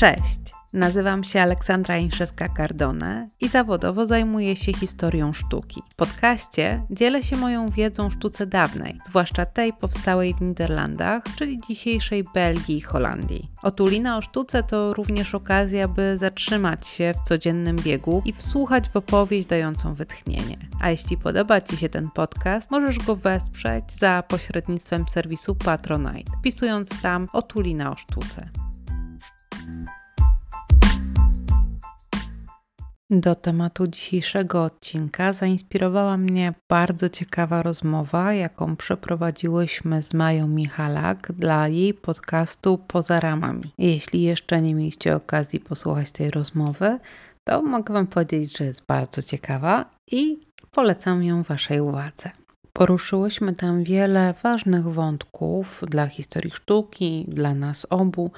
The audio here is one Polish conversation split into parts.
Cześć! Nazywam się Aleksandra Inszewska-Cardone i zawodowo zajmuję się historią sztuki. W podcaście dzielę się moją wiedzą o sztuce dawnej, zwłaszcza tej powstałej w Niderlandach, czyli dzisiejszej Belgii i Holandii. Otulina o sztuce to również okazja, by zatrzymać się w codziennym biegu i wsłuchać w opowieść dającą wytchnienie. A jeśli podoba Ci się ten podcast, możesz go wesprzeć za pośrednictwem serwisu Patronite, wpisując tam Otulina o sztuce. Do tematu dzisiejszego odcinka zainspirowała mnie bardzo ciekawa rozmowa, jaką przeprowadziłyśmy z Mają Michalak dla jej podcastu Poza Ramami. Jeśli jeszcze nie mieliście okazji posłuchać tej rozmowy, to mogę Wam powiedzieć, że jest bardzo ciekawa i polecam ją Waszej uwadze. Poruszyłyśmy tam wiele ważnych wątków dla historii sztuki, dla nas obu,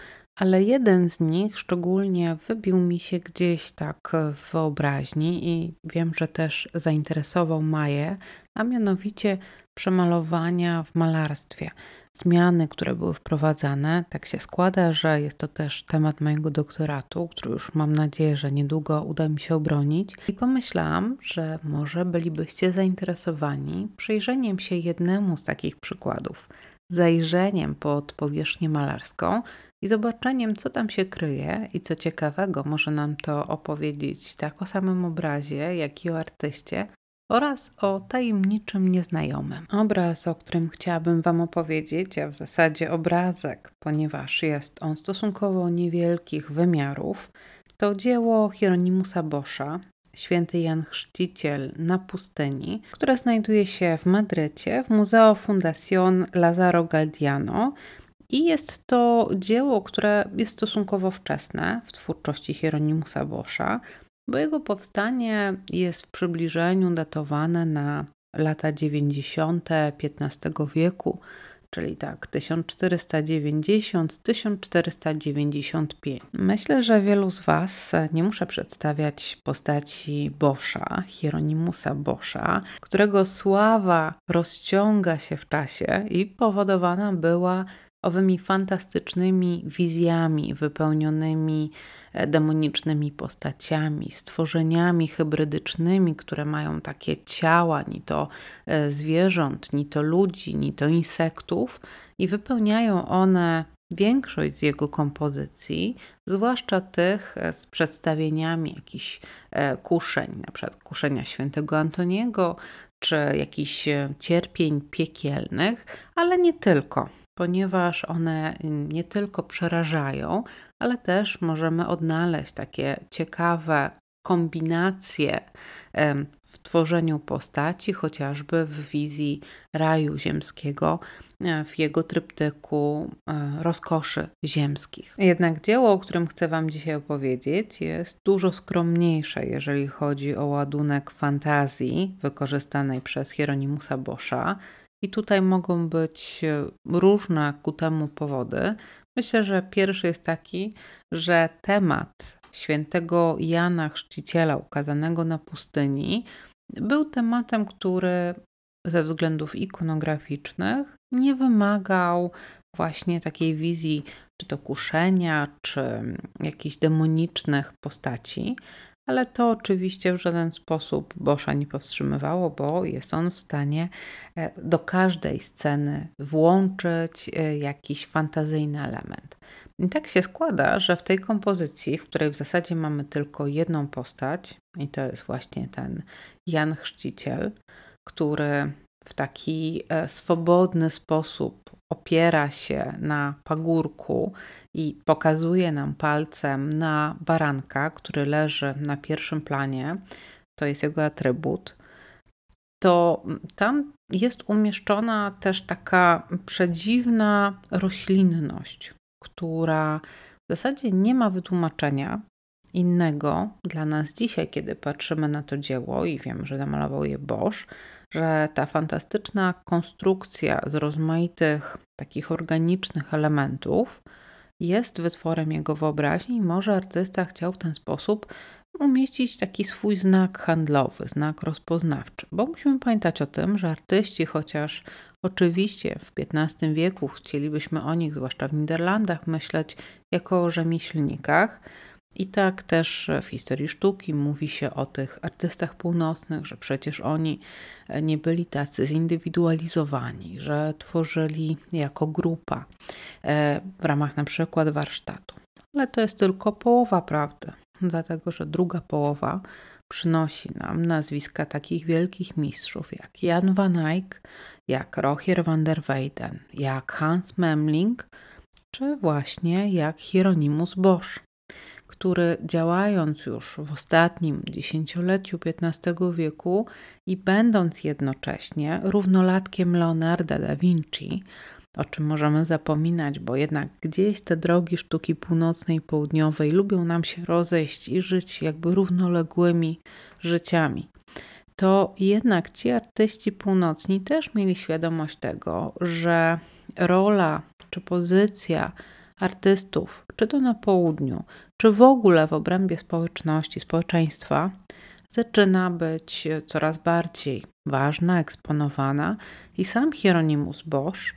ale jeden z nich szczególnie wybił mi się gdzieś tak w wyobraźni i wiem, że też zainteresował Maję, a mianowicie przemalowania w malarstwie. Zmiany, które były wprowadzane, tak się składa, że jest to też temat mojego doktoratu, który już mam nadzieję, że niedługo uda mi się obronić. I pomyślałam, że może bylibyście zainteresowani przyjrzeniem się jednemu z takich przykładów, zajrzeniem pod powierzchnię malarską i zobaczeniem, co tam się kryje i co ciekawego może nam to opowiedzieć tak o samym obrazie, jak i o artyście oraz o tajemniczym nieznajomym. Obraz, o którym chciałabym Wam opowiedzieć, a w zasadzie obrazek, ponieważ jest on stosunkowo niewielkich wymiarów, to dzieło Hieronimusa Boscha, Święty Jan Chrzciciel na pustyni, które znajduje się w Madrycie w Museo Fundación Lazaro Galdiano, i jest to dzieło, które jest stosunkowo wczesne w twórczości Hieronimusa Boscha, bo jego powstanie jest w przybliżeniu datowane na lata 90. XV wieku, czyli tak 1490-1495. Myślę, że wielu z Was nie muszę przedstawiać postaci Boscha, Hieronimusa Boscha, którego sława rozciąga się w czasie i powodowana była owymi fantastycznymi wizjami wypełnionymi e, demonicznymi postaciami, stworzeniami hybrydycznymi, które mają takie ciała, ni to e, zwierząt, ni to ludzi, ni to insektów, i wypełniają one większość z jego kompozycji, zwłaszcza tych e, z przedstawieniami jakichś kuszeń, na przykład kuszenia świętego Antoniego, czy jakichś cierpień piekielnych, ale nie tylko ponieważ one nie tylko przerażają, ale też możemy odnaleźć takie ciekawe kombinacje w tworzeniu postaci, chociażby w wizji raju ziemskiego, e, w jego tryptyku e, rozkoszy ziemskich. Jednak dzieło, o którym chcę Wam dzisiaj opowiedzieć, jest dużo skromniejsze, jeżeli chodzi o ładunek fantazji wykorzystanej przez Hieronimusa Boscha i tutaj mogą być e, różne ku temu powody. Myślę, że pierwszy jest taki, że temat świętego Jana Chrzciciela ukazanego na pustyni był tematem, który ze względów ikonograficznych nie wymagał właśnie takiej wizji, czy to kuszenia, czy jakichś demonicznych postaci, ale to oczywiście w żaden sposób Boscha nie powstrzymywało, bo jest on w stanie e, do każdej sceny włączyć e, jakiś fantazyjny element. I tak się składa, że w tej kompozycji, w której w zasadzie mamy tylko jedną postać, i to jest właśnie ten Jan Chrzciciel, który w taki e, swobodny sposób opiera się na pagórku i pokazuje nam palcem na baranka, który leży na pierwszym planie, to jest jego atrybut, to tam jest umieszczona też taka przedziwna roślinność, która w zasadzie nie ma wytłumaczenia innego dla nas dzisiaj, kiedy patrzymy na to dzieło i wiem, że namalował je Bosch, że ta fantastyczna konstrukcja z rozmaitych takich organicznych elementów jest wytworem jego wyobraźni i może artysta chciał w ten sposób umieścić taki swój znak handlowy, znak rozpoznawczy. Bo musimy pamiętać o tym, że artyści, chociaż Oczywiście w XV wieku chcielibyśmy o nich, zwłaszcza w Niderlandach, myśleć jako o rzemieślnikach. I tak też w historii sztuki mówi się o tych artystach północnych, że przecież oni nie byli tacy zindywidualizowani, że tworzyli jako grupa e, w ramach na przykład warsztatu. Ale to jest tylko połowa prawdy, dlatego że druga połowa przynosi nam nazwiska takich wielkich mistrzów jak Jan van Eyck, jak Rogier van der Weyden, jak Hans Memling, czy właśnie jak Hieronymus Bosch, który działając już w ostatnim dziesięcioleciu XV wieku i będąc jednocześnie równolatkiem Leonarda da Vinci, o czym możemy zapominać, bo jednak gdzieś te drogi sztuki północnej i południowej lubią nam się rozejść i żyć jakby równoległymi życiami. To jednak ci artyści północni też mieli świadomość tego, że rola czy pozycja artystów, czy to na południu, czy w ogóle w obrębie społeczności, społeczeństwa, zaczyna być coraz bardziej ważna, eksponowana i sam Hieronymus Bosch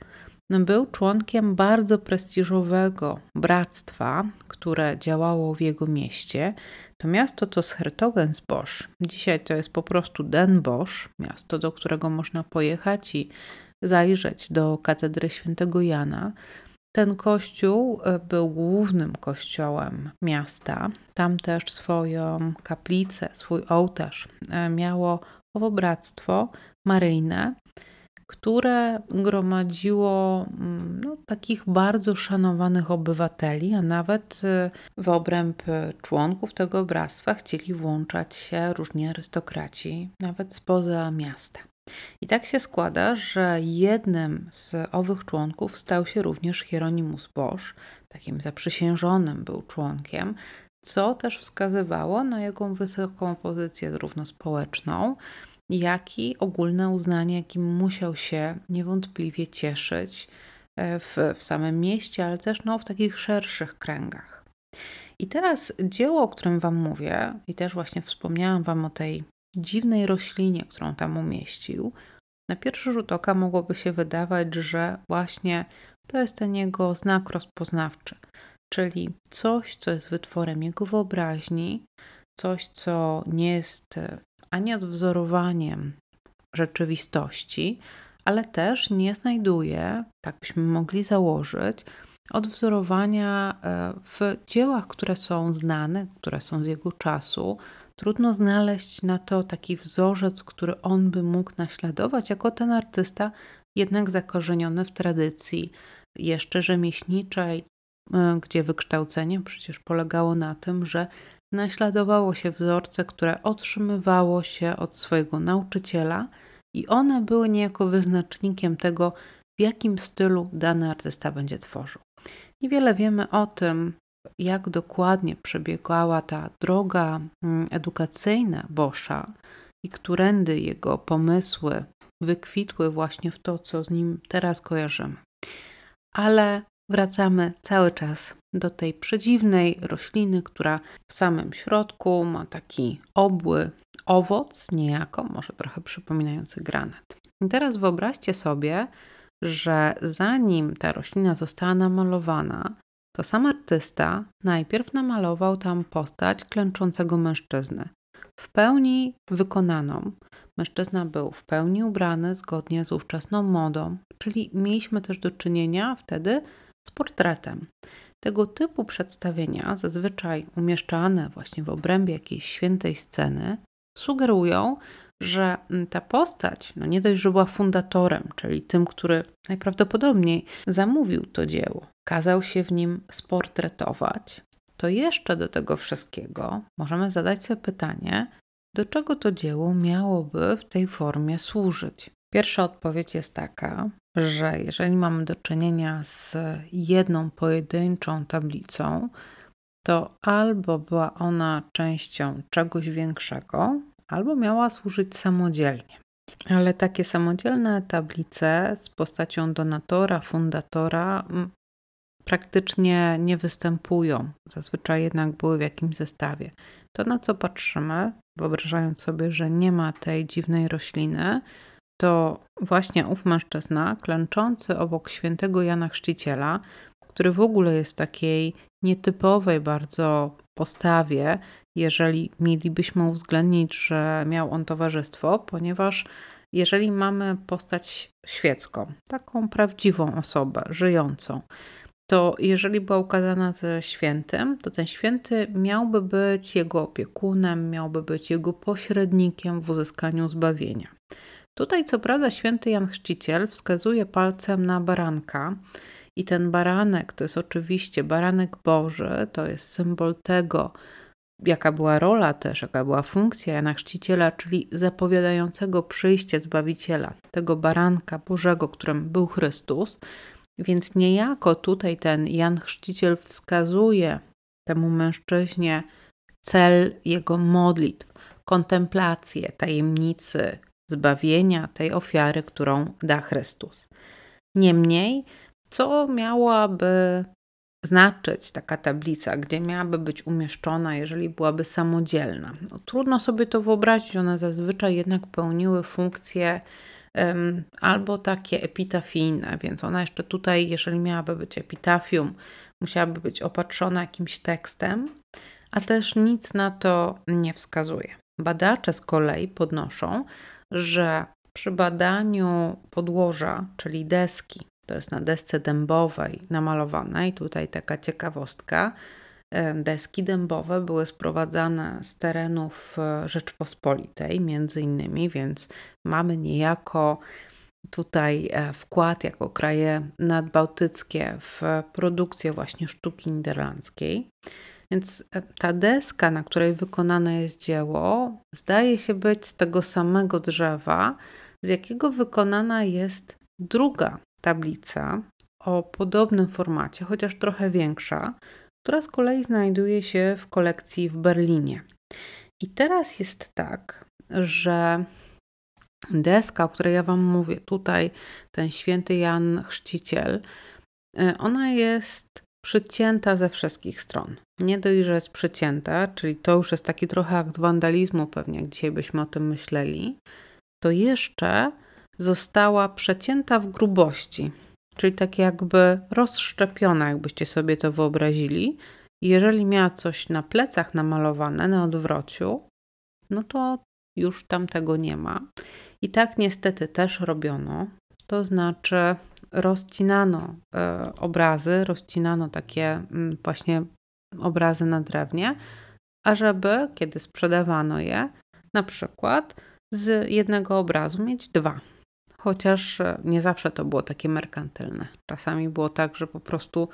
był członkiem bardzo prestiżowego bractwa, które działało w jego mieście. To miasto to Hertogensbosch. Dzisiaj to jest po prostu Den Bosch, miasto, do którego można pojechać i zajrzeć do katedry świętego Jana. Ten kościół e, był głównym kościołem miasta. Tam też swoją kaplicę, swój ołtarz e, miało owo bractwo maryjne które gromadziło mm, no, takich bardzo szanowanych obywateli, a nawet y, w obręb członków tego bractwa chcieli włączać się różni arystokraci, nawet spoza miasta. I tak się składa, że jednym z owych członków stał się również Hieronymus Bosch, takim zaprzysiężonym był członkiem, co też wskazywało na jego wysoką pozycję zarówno społeczną, jak i ogólne uznanie, jakim musiał się niewątpliwie cieszyć e, w, w samym mieście, ale też no, w takich szerszych kręgach. I teraz dzieło, o którym Wam mówię, i też właśnie wspomniałam Wam o tej dziwnej roślinie, którą tam umieścił, na pierwszy rzut oka mogłoby się wydawać, że właśnie to jest ten jego znak rozpoznawczy, czyli coś, co jest wytworem jego wyobraźni, coś, co nie jest ani odwzorowaniem rzeczywistości, ale też nie znajduje, tak byśmy mogli założyć, odwzorowania e, w dziełach, które są znane, które są z jego czasu. Trudno znaleźć na to taki wzorzec, który on by mógł naśladować, jako ten artysta, jednak zakorzeniony w tradycji jeszcze rzemieślniczej, e, gdzie wykształcenie przecież polegało na tym, że naśladowało się wzorce, które otrzymywało się od swojego nauczyciela, i one były niejako wyznacznikiem tego, w jakim stylu dany artysta będzie tworzył. Niewiele wiemy o tym, jak dokładnie przebiegała ta droga mm, edukacyjna Boscha i którędy jego pomysły wykwitły właśnie w to, co z nim teraz kojarzymy. Ale wracamy cały czas do tej przedziwnej rośliny, która w samym środku ma taki obły owoc, niejako, może trochę przypominający granat. I teraz wyobraźcie sobie, że zanim ta roślina została namalowana, to sam artysta najpierw namalował tam postać klęczącego mężczyzny, w pełni wykonaną. Mężczyzna był w pełni ubrany zgodnie z ówczesną modą, czyli mieliśmy też do czynienia wtedy z portretem. Tego typu przedstawienia, zazwyczaj umieszczane właśnie w obrębie jakiejś świętej sceny, sugerują, że mm, ta postać, no nie dość, że była fundatorem, czyli tym, który najprawdopodobniej zamówił to dzieło, kazał się w nim sportretować, to jeszcze do tego wszystkiego możemy zadać sobie pytanie, do czego to dzieło miałoby w tej formie służyć. Pierwsza odpowiedź jest taka, że jeżeli mamy do czynienia z jedną pojedynczą tablicą, to albo była ona częścią czegoś większego, albo miała służyć samodzielnie. Ale takie samodzielne tablice z postacią donatora, fundatora praktycznie nie występują. Zazwyczaj jednak były w jakimś zestawie. To na co patrzymy, wyobrażając sobie, że nie ma tej dziwnej rośliny, to właśnie ów mężczyzna klęczący obok świętego Jana Chrzciciela, który w ogóle jest w takiej nietypowej bardzo postawie, jeżeli mielibyśmy uwzględnić, że miał on towarzystwo, ponieważ jeżeli mamy postać świecką, taką prawdziwą osobę, żyjącą, to jeżeli była ukazana ze świętym, to ten święty miałby być jego opiekunem, miałby być jego pośrednikiem w uzyskaniu zbawienia. Tutaj, co prawda, święty Jan Chrzciciel wskazuje palcem na baranka, i ten baranek to jest oczywiście baranek Boży, to jest symbol tego, jaka była rola też, jaka była funkcja Jana Chrzciciela, czyli zapowiadającego przyjście Zbawiciela, tego baranka Bożego, którym był Chrystus. Więc niejako tutaj ten Jan Chrzciciel wskazuje temu mężczyźnie cel jego modlitw, kontemplację tajemnicy zbawienia tej ofiary, którą da Chrystus. Niemniej, co miałaby znaczyć taka tablica, gdzie miałaby być umieszczona, jeżeli byłaby samodzielna? No, trudno sobie to wyobrazić, one zazwyczaj jednak pełniły funkcje um, albo takie epitafijne, więc ona jeszcze tutaj, jeżeli miałaby być epitafium, musiałaby być opatrzona jakimś tekstem, a też nic na to nie wskazuje. Badacze z kolei podnoszą, że przy badaniu podłoża, czyli deski, to jest na desce dębowej namalowanej, tutaj taka ciekawostka, e, deski dębowe były sprowadzane z terenów e, Rzeczpospolitej, między innymi, więc mamy niejako tutaj e, wkład jako kraje nadbałtyckie w produkcję właśnie sztuki niderlandzkiej. Więc ta deska, na której wykonane jest dzieło, zdaje się być z tego samego drzewa, z jakiego wykonana jest druga tablica o podobnym formacie, chociaż trochę większa, która z kolei znajduje się w kolekcji w Berlinie. I teraz jest tak, że deska, o której ja Wam mówię, tutaj ten święty Jan Chrzciciel, e, ona jest przycięta ze wszystkich stron. Nie dość, że jest przycięta, czyli to już jest taki trochę akt wandalizmu, pewnie jak dzisiaj byśmy o tym myśleli, to jeszcze została przecięta w grubości, czyli tak jakby rozszczepiona, jakbyście sobie to wyobrazili. Jeżeli miała coś na plecach namalowane, na odwrociu, no to już tam tego nie ma. I tak niestety też robiono. To znaczy, rozcinano e, obrazy, rozcinano takie mm, właśnie obrazy na drewnie, ażeby, kiedy sprzedawano je, na przykład z jednego obrazu mieć dwa. Chociaż e, nie zawsze to było takie merkantylne. Czasami było tak, że po prostu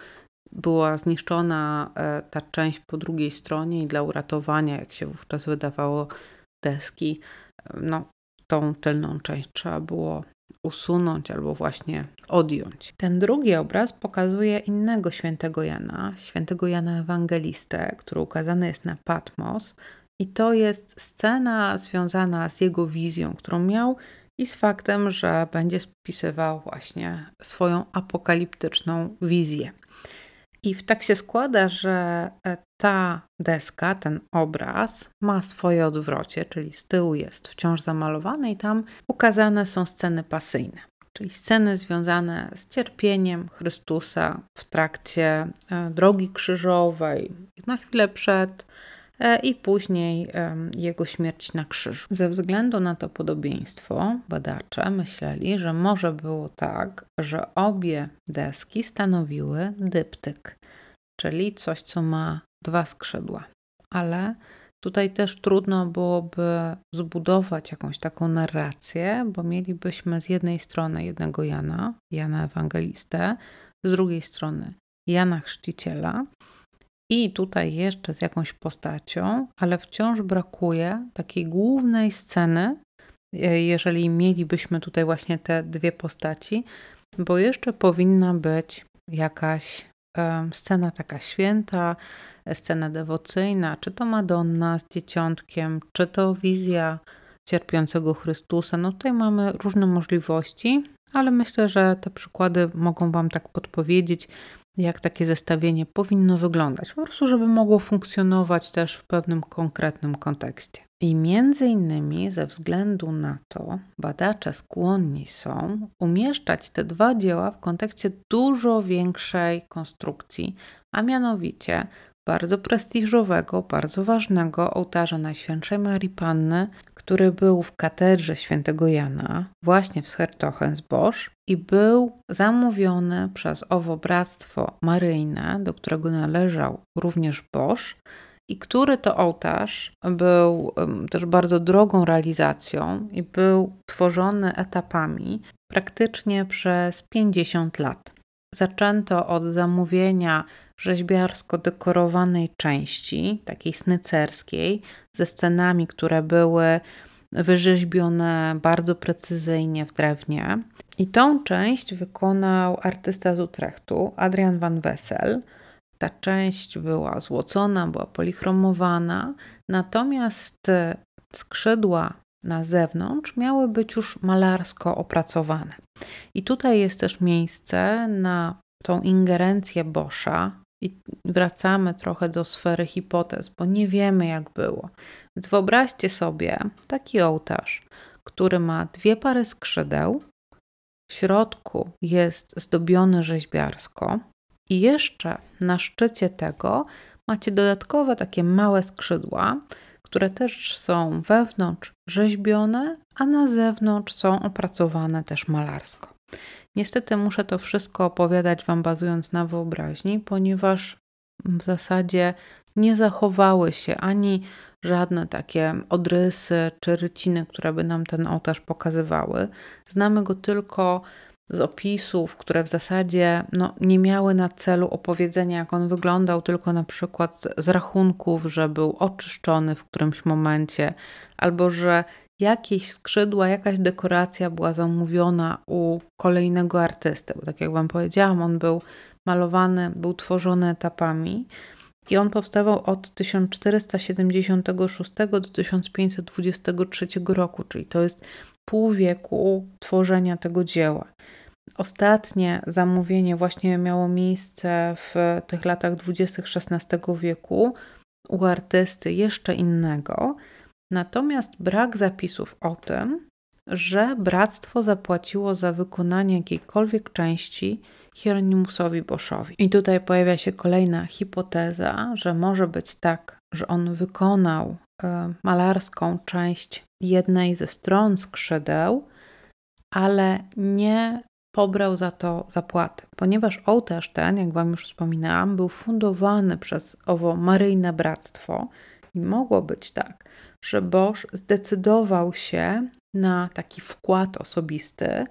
była zniszczona e, ta część po drugiej stronie i dla uratowania, jak się wówczas wydawało, deski, no, tą tylną część trzeba było usunąć albo właśnie odjąć. Ten drugi obraz pokazuje innego świętego Jana, świętego Jana Ewangelistę, który ukazany jest na Patmos. I to jest scena związana z jego wizją, którą miał i z faktem, że będzie spisywał właśnie swoją apokaliptyczną wizję. I tak się składa, że e, ta deska, ten obraz ma swoje odwrocie, czyli z tyłu jest wciąż zamalowany i tam ukazane są sceny pasyjne, czyli sceny związane z cierpieniem Chrystusa w trakcie e, drogi krzyżowej, na chwilę przed i później jego śmierć na krzyżu. Ze względu na to podobieństwo, badacze myśleli, że może było tak, że obie deski stanowiły dyptyk, czyli coś, co ma dwa skrzydła. Ale tutaj też trudno byłoby zbudować jakąś taką narrację, bo mielibyśmy z jednej strony jednego Jana, Jana Ewangelistę, z drugiej strony Jana Chrzciciela i tutaj jeszcze z jakąś postacią, ale wciąż brakuje takiej głównej sceny, e, jeżeli mielibyśmy tutaj właśnie te dwie postaci, bo jeszcze powinna być jakaś scena taka święta, scena dewocyjna, czy to Madonna z dzieciątkiem, czy to wizja cierpiącego Chrystusa. No tutaj mamy różne możliwości, ale myślę, że te przykłady mogą Wam tak podpowiedzieć, jak takie zestawienie powinno wyglądać, po prostu, żeby mogło funkcjonować też w pewnym konkretnym kontekście. I między innymi ze względu na to badacze skłonni są umieszczać te dwa dzieła w kontekście dużo większej konstrukcji, a mianowicie bardzo prestiżowego, bardzo ważnego ołtarza Najświętszej Marii Panny, który był w katedrze świętego Jana, właśnie w Schertochensbosch i był zamówiony przez owo Bractwo Maryjne, do którego należał również Bosch, i który to ołtarz był też bardzo drogą realizacją i był tworzony etapami praktycznie przez 50 lat. Zaczęto od zamówienia rzeźbiarsko dekorowanej części, takiej snycerskiej, ze scenami, które były wyrzeźbione bardzo precyzyjnie w drewnie. I tą część wykonał artysta z Utrechtu, Adrian van Wessel. Ta część była złocona, była polichromowana, natomiast skrzydła na zewnątrz miały być już malarsko opracowane. I tutaj jest też miejsce na tą ingerencję Boscha, i wracamy trochę do sfery hipotez, bo nie wiemy, jak było. Więc wyobraźcie sobie taki ołtarz, który ma dwie pary skrzydeł, w środku jest zdobiony rzeźbiarsko, i jeszcze na szczycie tego macie dodatkowe takie małe skrzydła, które też są wewnątrz rzeźbione, a na zewnątrz są opracowane też malarsko. Niestety muszę to wszystko opowiadać Wam bazując na wyobraźni, ponieważ w zasadzie nie zachowały się ani żadne takie odrysy czy ryciny, które by nam ten ołtarz pokazywały. Znamy go tylko z opisów, które w zasadzie no, nie miały na celu opowiedzenia, jak on wyglądał, tylko na przykład z rachunków, że był oczyszczony w którymś momencie, albo że jakieś skrzydła, jakaś dekoracja była zamówiona u kolejnego artysty. Bo tak jak Wam powiedziałam, on był malowany, był tworzony etapami. I on powstawał od 1476 do 1523 roku, czyli to jest pół wieku tworzenia tego dzieła. Ostatnie zamówienie właśnie miało miejsce w tych latach 20. XVI wieku u artysty jeszcze innego, Natomiast brak zapisów o tym, że bractwo zapłaciło za wykonanie jakiejkolwiek części Hieronymusowi Boschowi. I tutaj pojawia się kolejna hipoteza, że może być tak, że on wykonał y, malarską część jednej ze stron skrzydeł, ale nie pobrał za to zapłaty, ponieważ ołtarz ten, jak Wam już wspominałam, był fundowany przez owo Maryjne Bractwo i mogło być tak, że Bosch zdecydował się na taki wkład osobisty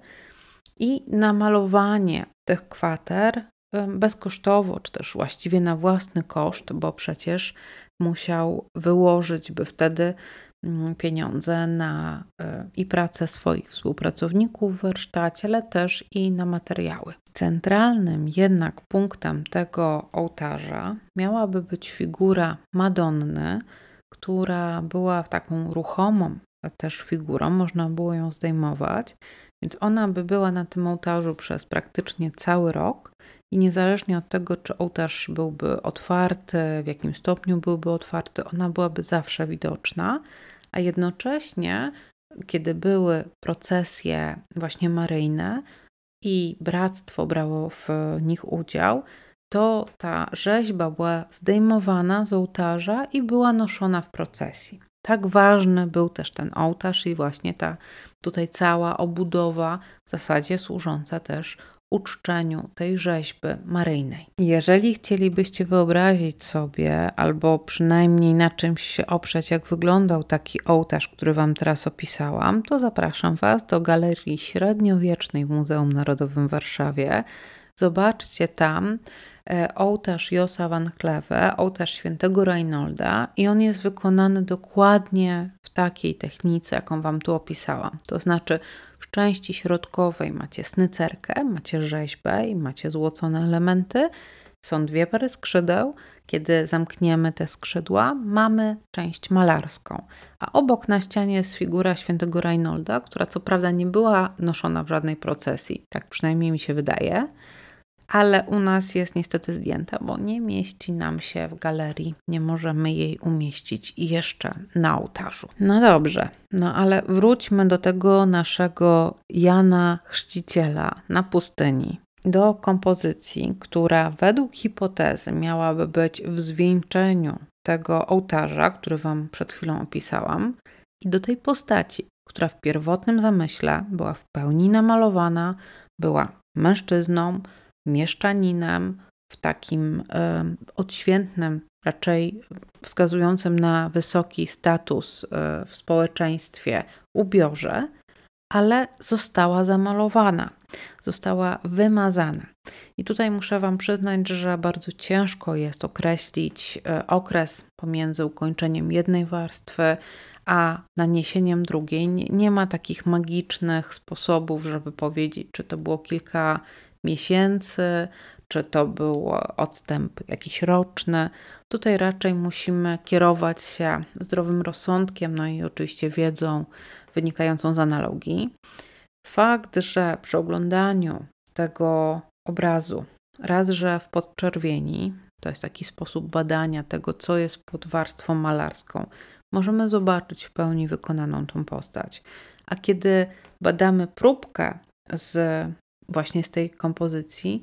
i na malowanie tych kwater bezkosztowo, czy też właściwie na własny koszt, bo przecież musiał wyłożyć, by wtedy mm, pieniądze na e, i pracę swoich współpracowników w warsztacie, ale też i na materiały. Centralnym jednak punktem tego ołtarza miałaby być figura Madonny, która była taką ruchomą też figurą, można było ją zdejmować, więc ona by była na tym ołtarzu przez praktycznie cały rok i niezależnie od tego, czy ołtarz byłby otwarty, w jakim stopniu byłby otwarty, ona byłaby zawsze widoczna, a jednocześnie, kiedy były procesje właśnie maryjne i bractwo brało w nich udział, to ta rzeźba była zdejmowana z ołtarza i była noszona w procesji. Tak ważny był też ten ołtarz i właśnie ta tutaj cała obudowa, w zasadzie służąca też uczczeniu tej rzeźby maryjnej. Jeżeli chcielibyście wyobrazić sobie, albo przynajmniej na czymś się oprzeć, jak wyglądał taki ołtarz, który Wam teraz opisałam, to zapraszam Was do Galerii Średniowiecznej w Muzeum Narodowym w Warszawie. Zobaczcie tam E, ołtarz Josa van Kleve, ołtarz świętego Reinolda i on jest wykonany dokładnie w takiej technice, jaką Wam tu opisałam. To znaczy części środkowej macie snycerkę, macie rzeźbę i macie złocone elementy. Są dwie pary skrzydeł. Kiedy zamkniemy te skrzydła, mamy część malarską. A obok na ścianie jest figura świętego Reinolda, która co prawda nie była noszona w żadnej procesji, tak przynajmniej mi się wydaje, ale u nas jest niestety zdjęta, bo nie mieści nam się w galerii. Nie możemy jej umieścić jeszcze na ołtarzu. No dobrze, no ale wróćmy do tego naszego Jana Chrzciciela na pustyni. Do kompozycji, która według hipotezy miałaby być w zwieńczeniu tego ołtarza, który Wam przed chwilą opisałam, i do tej postaci, która w pierwotnym zamyśle była w pełni namalowana, była mężczyzną, mieszczaninem, w takim odświętnym, raczej wskazującym na wysoki status y, w społeczeństwie ubiorze, ale została zamalowana, została wymazana. I tutaj muszę Wam przyznać, że bardzo ciężko jest określić y, okres pomiędzy ukończeniem jednej warstwy a naniesieniem drugiej. Nie, nie ma takich magicznych sposobów, żeby powiedzieć, czy to było kilka miesięcy, czy to był odstęp jakiś roczny. Tutaj raczej musimy kierować się zdrowym rozsądkiem, no i oczywiście wiedzą wynikającą z analogii. Fakt, że przy oglądaniu tego obrazu, raz, że w podczerwieni, to jest taki sposób badania tego, co jest pod warstwą malarską, możemy zobaczyć w pełni wykonaną tą postać. A kiedy badamy próbkę z właśnie z tej kompozycji,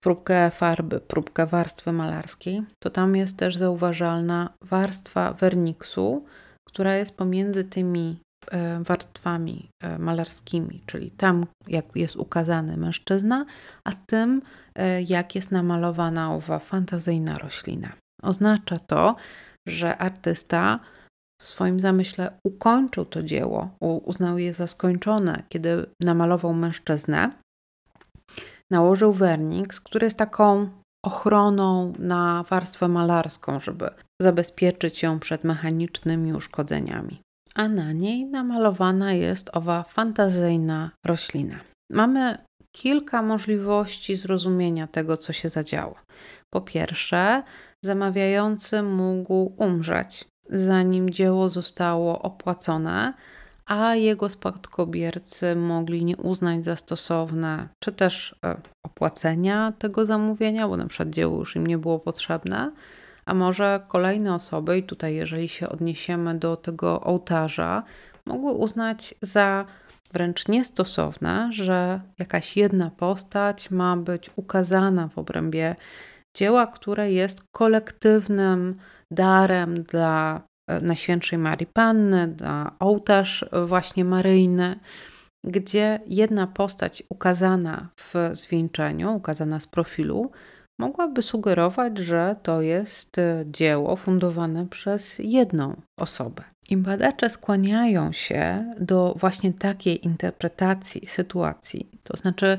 próbkę farby, próbkę warstwy malarskiej, to tam jest też zauważalna warstwa werniksu, która jest pomiędzy tymi e, warstwami e, malarskimi, czyli tam, jak jest ukazany mężczyzna, a tym, e, jak jest namalowana owa fantazyjna roślina. Oznacza to, że artysta w swoim zamyśle ukończył to dzieło, uznał je za skończone, kiedy namalował mężczyznę, nałożył werniks, który jest taką ochroną na warstwę malarską, żeby zabezpieczyć ją przed mechanicznymi uszkodzeniami. A na niej namalowana jest owa fantazyjna roślina. Mamy kilka możliwości zrozumienia tego, co się zadziało. Po pierwsze, zamawiający mógł umrzeć, zanim dzieło zostało opłacone, a jego spadkobiercy mogli nie uznać za stosowne, czy też e, opłacenia tego zamówienia, bo na przykład dzieło już im nie było potrzebne, a może kolejne osoby, i tutaj jeżeli się odniesiemy do tego ołtarza, mogły uznać za wręcz niestosowne, że jakaś jedna postać ma być ukazana w obrębie dzieła, które jest kolektywnym darem dla Najświętszej Marii Panny, na ołtarz właśnie maryjny, gdzie jedna postać ukazana w zwieńczeniu, ukazana z profilu, mogłaby sugerować, że to jest e, dzieło fundowane przez jedną osobę. I badacze skłaniają się do właśnie takiej interpretacji sytuacji, to znaczy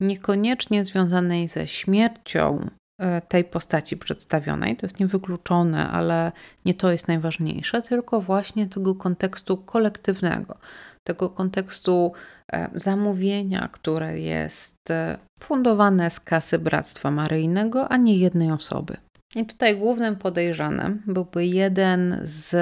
niekoniecznie związanej ze śmiercią E, tej postaci przedstawionej. To jest niewykluczone, ale nie to jest najważniejsze, tylko właśnie tego kontekstu kolektywnego, tego kontekstu e, zamówienia, które jest e, fundowane z kasy Bractwa Maryjnego, a nie jednej osoby. I tutaj głównym podejrzanym byłby jeden z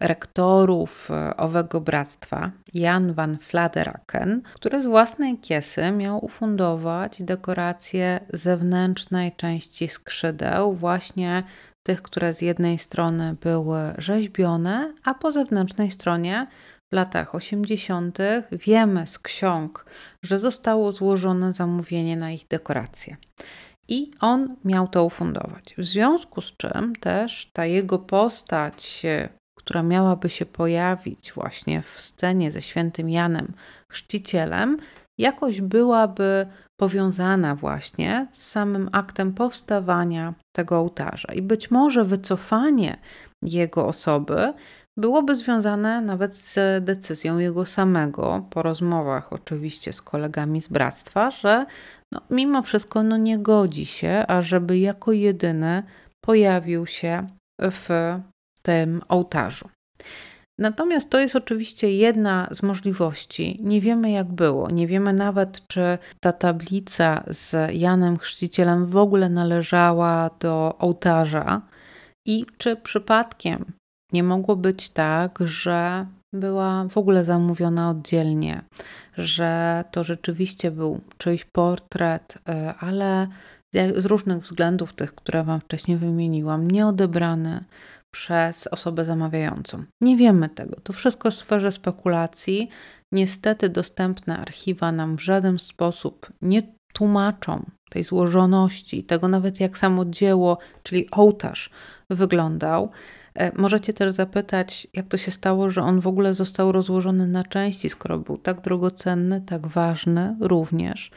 rektorów e, owego bractwa, Jan van Fladeraken, który z własnej kiesy miał ufundować dekoracje zewnętrznej części skrzydeł, właśnie tych, które z jednej strony były rzeźbione, a po zewnętrznej stronie w latach 80. wiemy z ksiąg, że zostało złożone zamówienie na ich dekoracje i on miał to ufundować. W związku z czym też ta jego postać, która miałaby się pojawić właśnie w scenie ze świętym Janem Chrzcicielem, jakoś byłaby powiązana właśnie z samym aktem powstawania tego ołtarza. I być może wycofanie jego osoby byłoby związane nawet z decyzją jego samego, po rozmowach oczywiście z kolegami z bractwa, że no, mimo wszystko no, nie godzi się, ażeby jako jedyny pojawił się w tym ołtarzu. Natomiast to jest oczywiście jedna z możliwości. Nie wiemy, jak było. Nie wiemy nawet, czy ta tablica z Janem Chrzcicielem w ogóle należała do ołtarza i czy przypadkiem nie mogło być tak, że była w ogóle zamówiona oddzielnie, że to rzeczywiście był czyjś portret, e, ale z różnych względów, tych, które Wam wcześniej wymieniłam, nie odebrany przez osobę zamawiającą. Nie wiemy tego. To wszystko w sferze spekulacji. Niestety dostępne archiwa nam w żaden sposób nie tłumaczą tej złożoności, tego nawet jak samo dzieło, czyli ołtarz wyglądał. E, możecie też zapytać, jak to się stało, że on w ogóle został rozłożony na części, skoro był tak drogocenny, tak ważny również.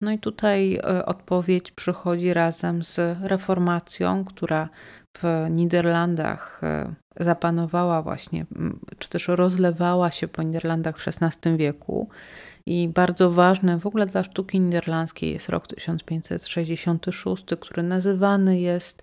No i tutaj e, odpowiedź przychodzi razem z reformacją, która w Niderlandach e, zapanowała właśnie, czy też rozlewała się po Niderlandach w XVI wieku. I bardzo ważny w ogóle dla sztuki niderlandzkiej jest rok 1566, który nazywany jest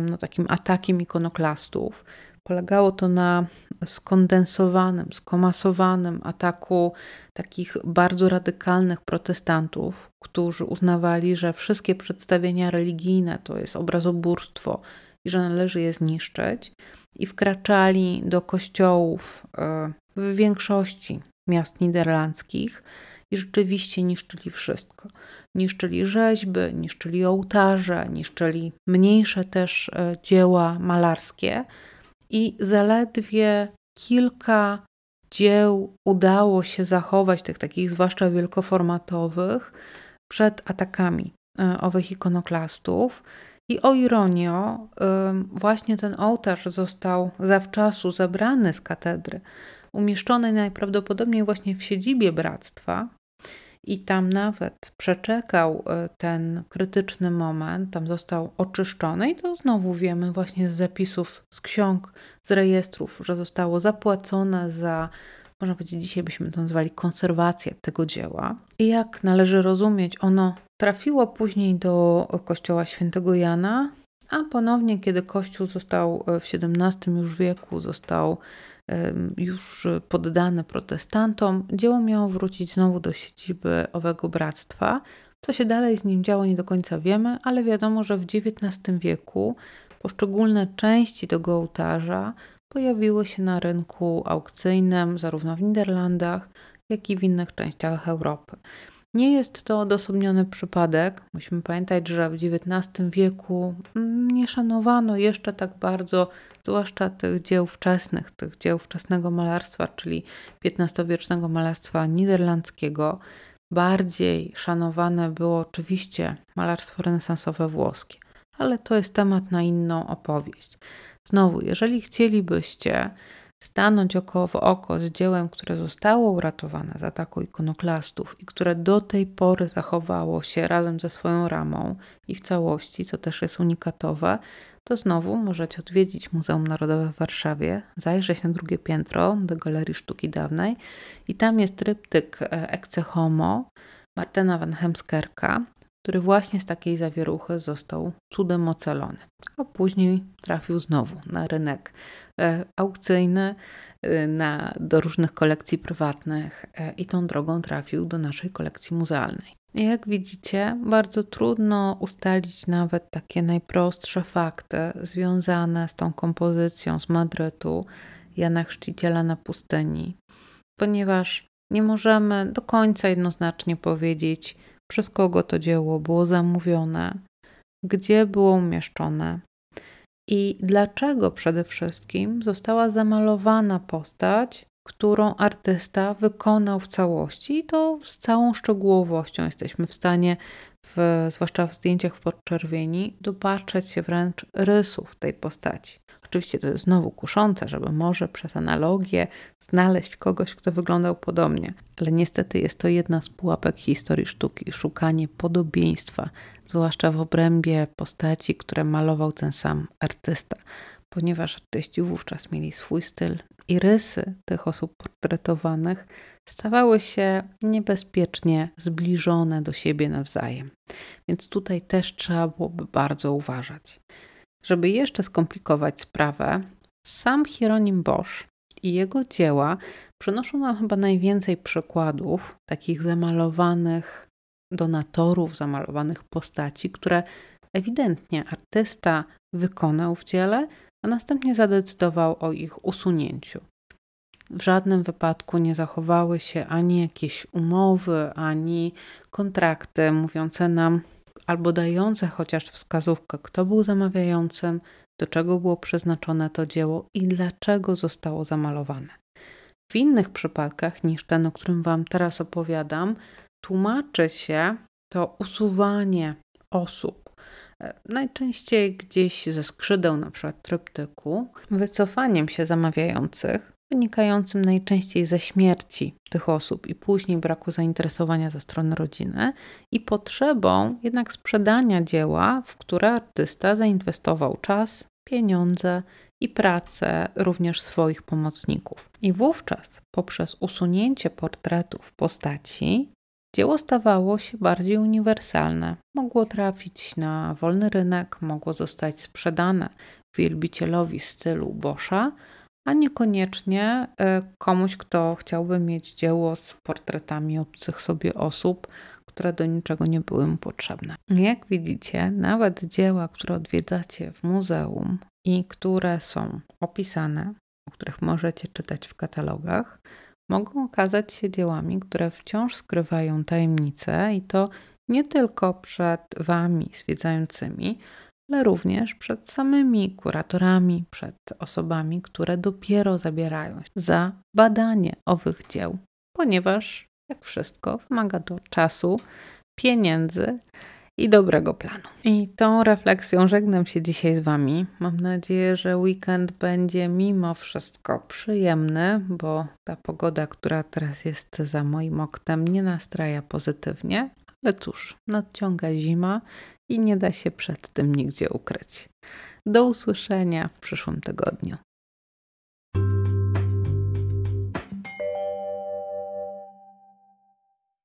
no, takim atakiem ikonoklastów. Polegało to na skondensowanym, skomasowanym ataku takich bardzo radykalnych protestantów, którzy uznawali, że wszystkie przedstawienia religijne to jest obrazobórstwo i że należy je zniszczyć, i wkraczali do kościołów e, w większości miast niderlandzkich i rzeczywiście niszczyli wszystko. Niszczyli rzeźby, niszczyli ołtarze, niszczyli mniejsze też e, dzieła malarskie i zaledwie kilka dzieł udało się zachować, tych takich zwłaszcza wielkoformatowych, przed atakami e, owych ikonoklastów. I o ironio, właśnie ten ołtarz został zawczasu zabrany z katedry, umieszczony najprawdopodobniej właśnie w siedzibie bractwa, i tam nawet przeczekał e, ten krytyczny moment, tam został oczyszczony, i to znowu wiemy właśnie z zapisów, z ksiąg, z rejestrów, że zostało zapłacone za, można powiedzieć, dzisiaj byśmy to nazwali konserwację tego dzieła. I jak należy rozumieć, ono trafiło później do kościoła świętego Jana, a ponownie, kiedy kościół został e, w XVII już wieku, został już poddane protestantom, dzieło miało wrócić znowu do siedziby owego bractwa. Co się dalej z nim działo, nie do końca wiemy, ale wiadomo, że w XIX wieku poszczególne części tego ołtarza pojawiły się na rynku aukcyjnym, zarówno w Niderlandach, jak i w innych częściach Europy. Nie jest to odosobniony przypadek. Musimy pamiętać, że w XIX wieku mm, nie szanowano jeszcze tak bardzo, zwłaszcza tych dzieł wczesnych, tych dzieł wczesnego malarstwa, czyli XV-wiecznego malarstwa niderlandzkiego. Bardziej szanowane było oczywiście malarstwo renesansowe włoskie, ale to jest temat na inną opowieść. Znowu, jeżeli chcielibyście stanąć oko w oko z dziełem, które zostało uratowane z ataku ikonoklastów i które do tej pory zachowało się razem ze swoją ramą i w całości, co też jest unikatowe, to znowu możecie odwiedzić Muzeum Narodowe w Warszawie, zajrzeć na drugie piętro do Galerii Sztuki Dawnej i tam jest tryptyk e, Ecce Homo Martena van Hemskerka, który właśnie z takiej zawieruchy został cudem ocalony, a później trafił znowu na rynek E, aukcyjny e, na, do różnych kolekcji prywatnych i tą drogą trafił do naszej kolekcji muzealnej. Jak widzicie, bardzo trudno ustalić nawet takie najprostsze fakty związane z tą kompozycją z Madrytu Jana Chrzciciela na pustyni, ponieważ nie możemy do końca jednoznacznie powiedzieć, przez kogo to dzieło było zamówione, gdzie było umieszczone, i dlaczego przede wszystkim została zamalowana postać, którą artysta wykonał w całości i to z całą szczegółowością jesteśmy w stanie, w, zwłaszcza w zdjęciach w podczerwieni, dopatrzeć się wręcz rysów tej postaci. Oczywiście to jest znowu kuszące, żeby może przez analogię znaleźć kogoś, kto wyglądał podobnie, ale niestety jest to jedna z pułapek historii sztuki szukanie podobieństwa, zwłaszcza w obrębie postaci, które malował ten sam artysta, ponieważ artyści wówczas mieli swój styl i rysy tych osób portretowanych stawały się niebezpiecznie zbliżone do siebie nawzajem. Więc tutaj też trzeba byłoby bardzo uważać. Żeby jeszcze skomplikować sprawę, sam Hieronim Bosch i jego dzieła przynoszą nam chyba najwięcej przykładów takich zamalowanych donatorów, zamalowanych postaci, które ewidentnie artysta wykonał w ciele, a następnie zadecydował o ich usunięciu. w żadnym wypadku nie zachowały się ani jakieś umowy, ani kontrakty mówiące nam albo dające chociaż wskazówkę, kto był zamawiającym, do czego było przeznaczone to dzieło i dlaczego zostało zamalowane. W innych przypadkach niż ten, o którym Wam teraz opowiadam, tłumaczy się to usuwanie osób, najczęściej gdzieś ze skrzydeł, na przykład tryptyku, wycofaniem się zamawiających, wynikającym najczęściej ze śmierci tych osób i później braku zainteresowania ze strony rodziny i potrzebą jednak sprzedania dzieła, w które artysta zainwestował czas, pieniądze i pracę również swoich pomocników. I wówczas poprzez usunięcie portretów postaci dzieło stawało się bardziej uniwersalne. Mogło trafić na wolny rynek, mogło zostać sprzedane wielbicielowi stylu Boscha, a niekoniecznie e, komuś, kto chciałby mieć dzieło z portretami obcych sobie osób, które do niczego nie były mu potrzebne. Jak widzicie, nawet dzieła, które odwiedzacie w muzeum i które są opisane, o których możecie czytać w katalogach, mogą okazać się dziełami, które wciąż skrywają tajemnice i to nie tylko przed Wami zwiedzającymi, ale również przed samymi kuratorami, przed osobami, które dopiero zabierają się za badanie owych dzieł, ponieważ, jak wszystko, wymaga to czasu, pieniędzy i dobrego planu. I tą refleksją żegnam się dzisiaj z Wami. Mam nadzieję, że weekend będzie mimo wszystko przyjemny, bo ta pogoda, która teraz jest za moim oknem, nie nastraja pozytywnie. Ale cóż, nadciąga zima i nie da się przed tym nigdzie ukryć. Do usłyszenia w przyszłym tygodniu.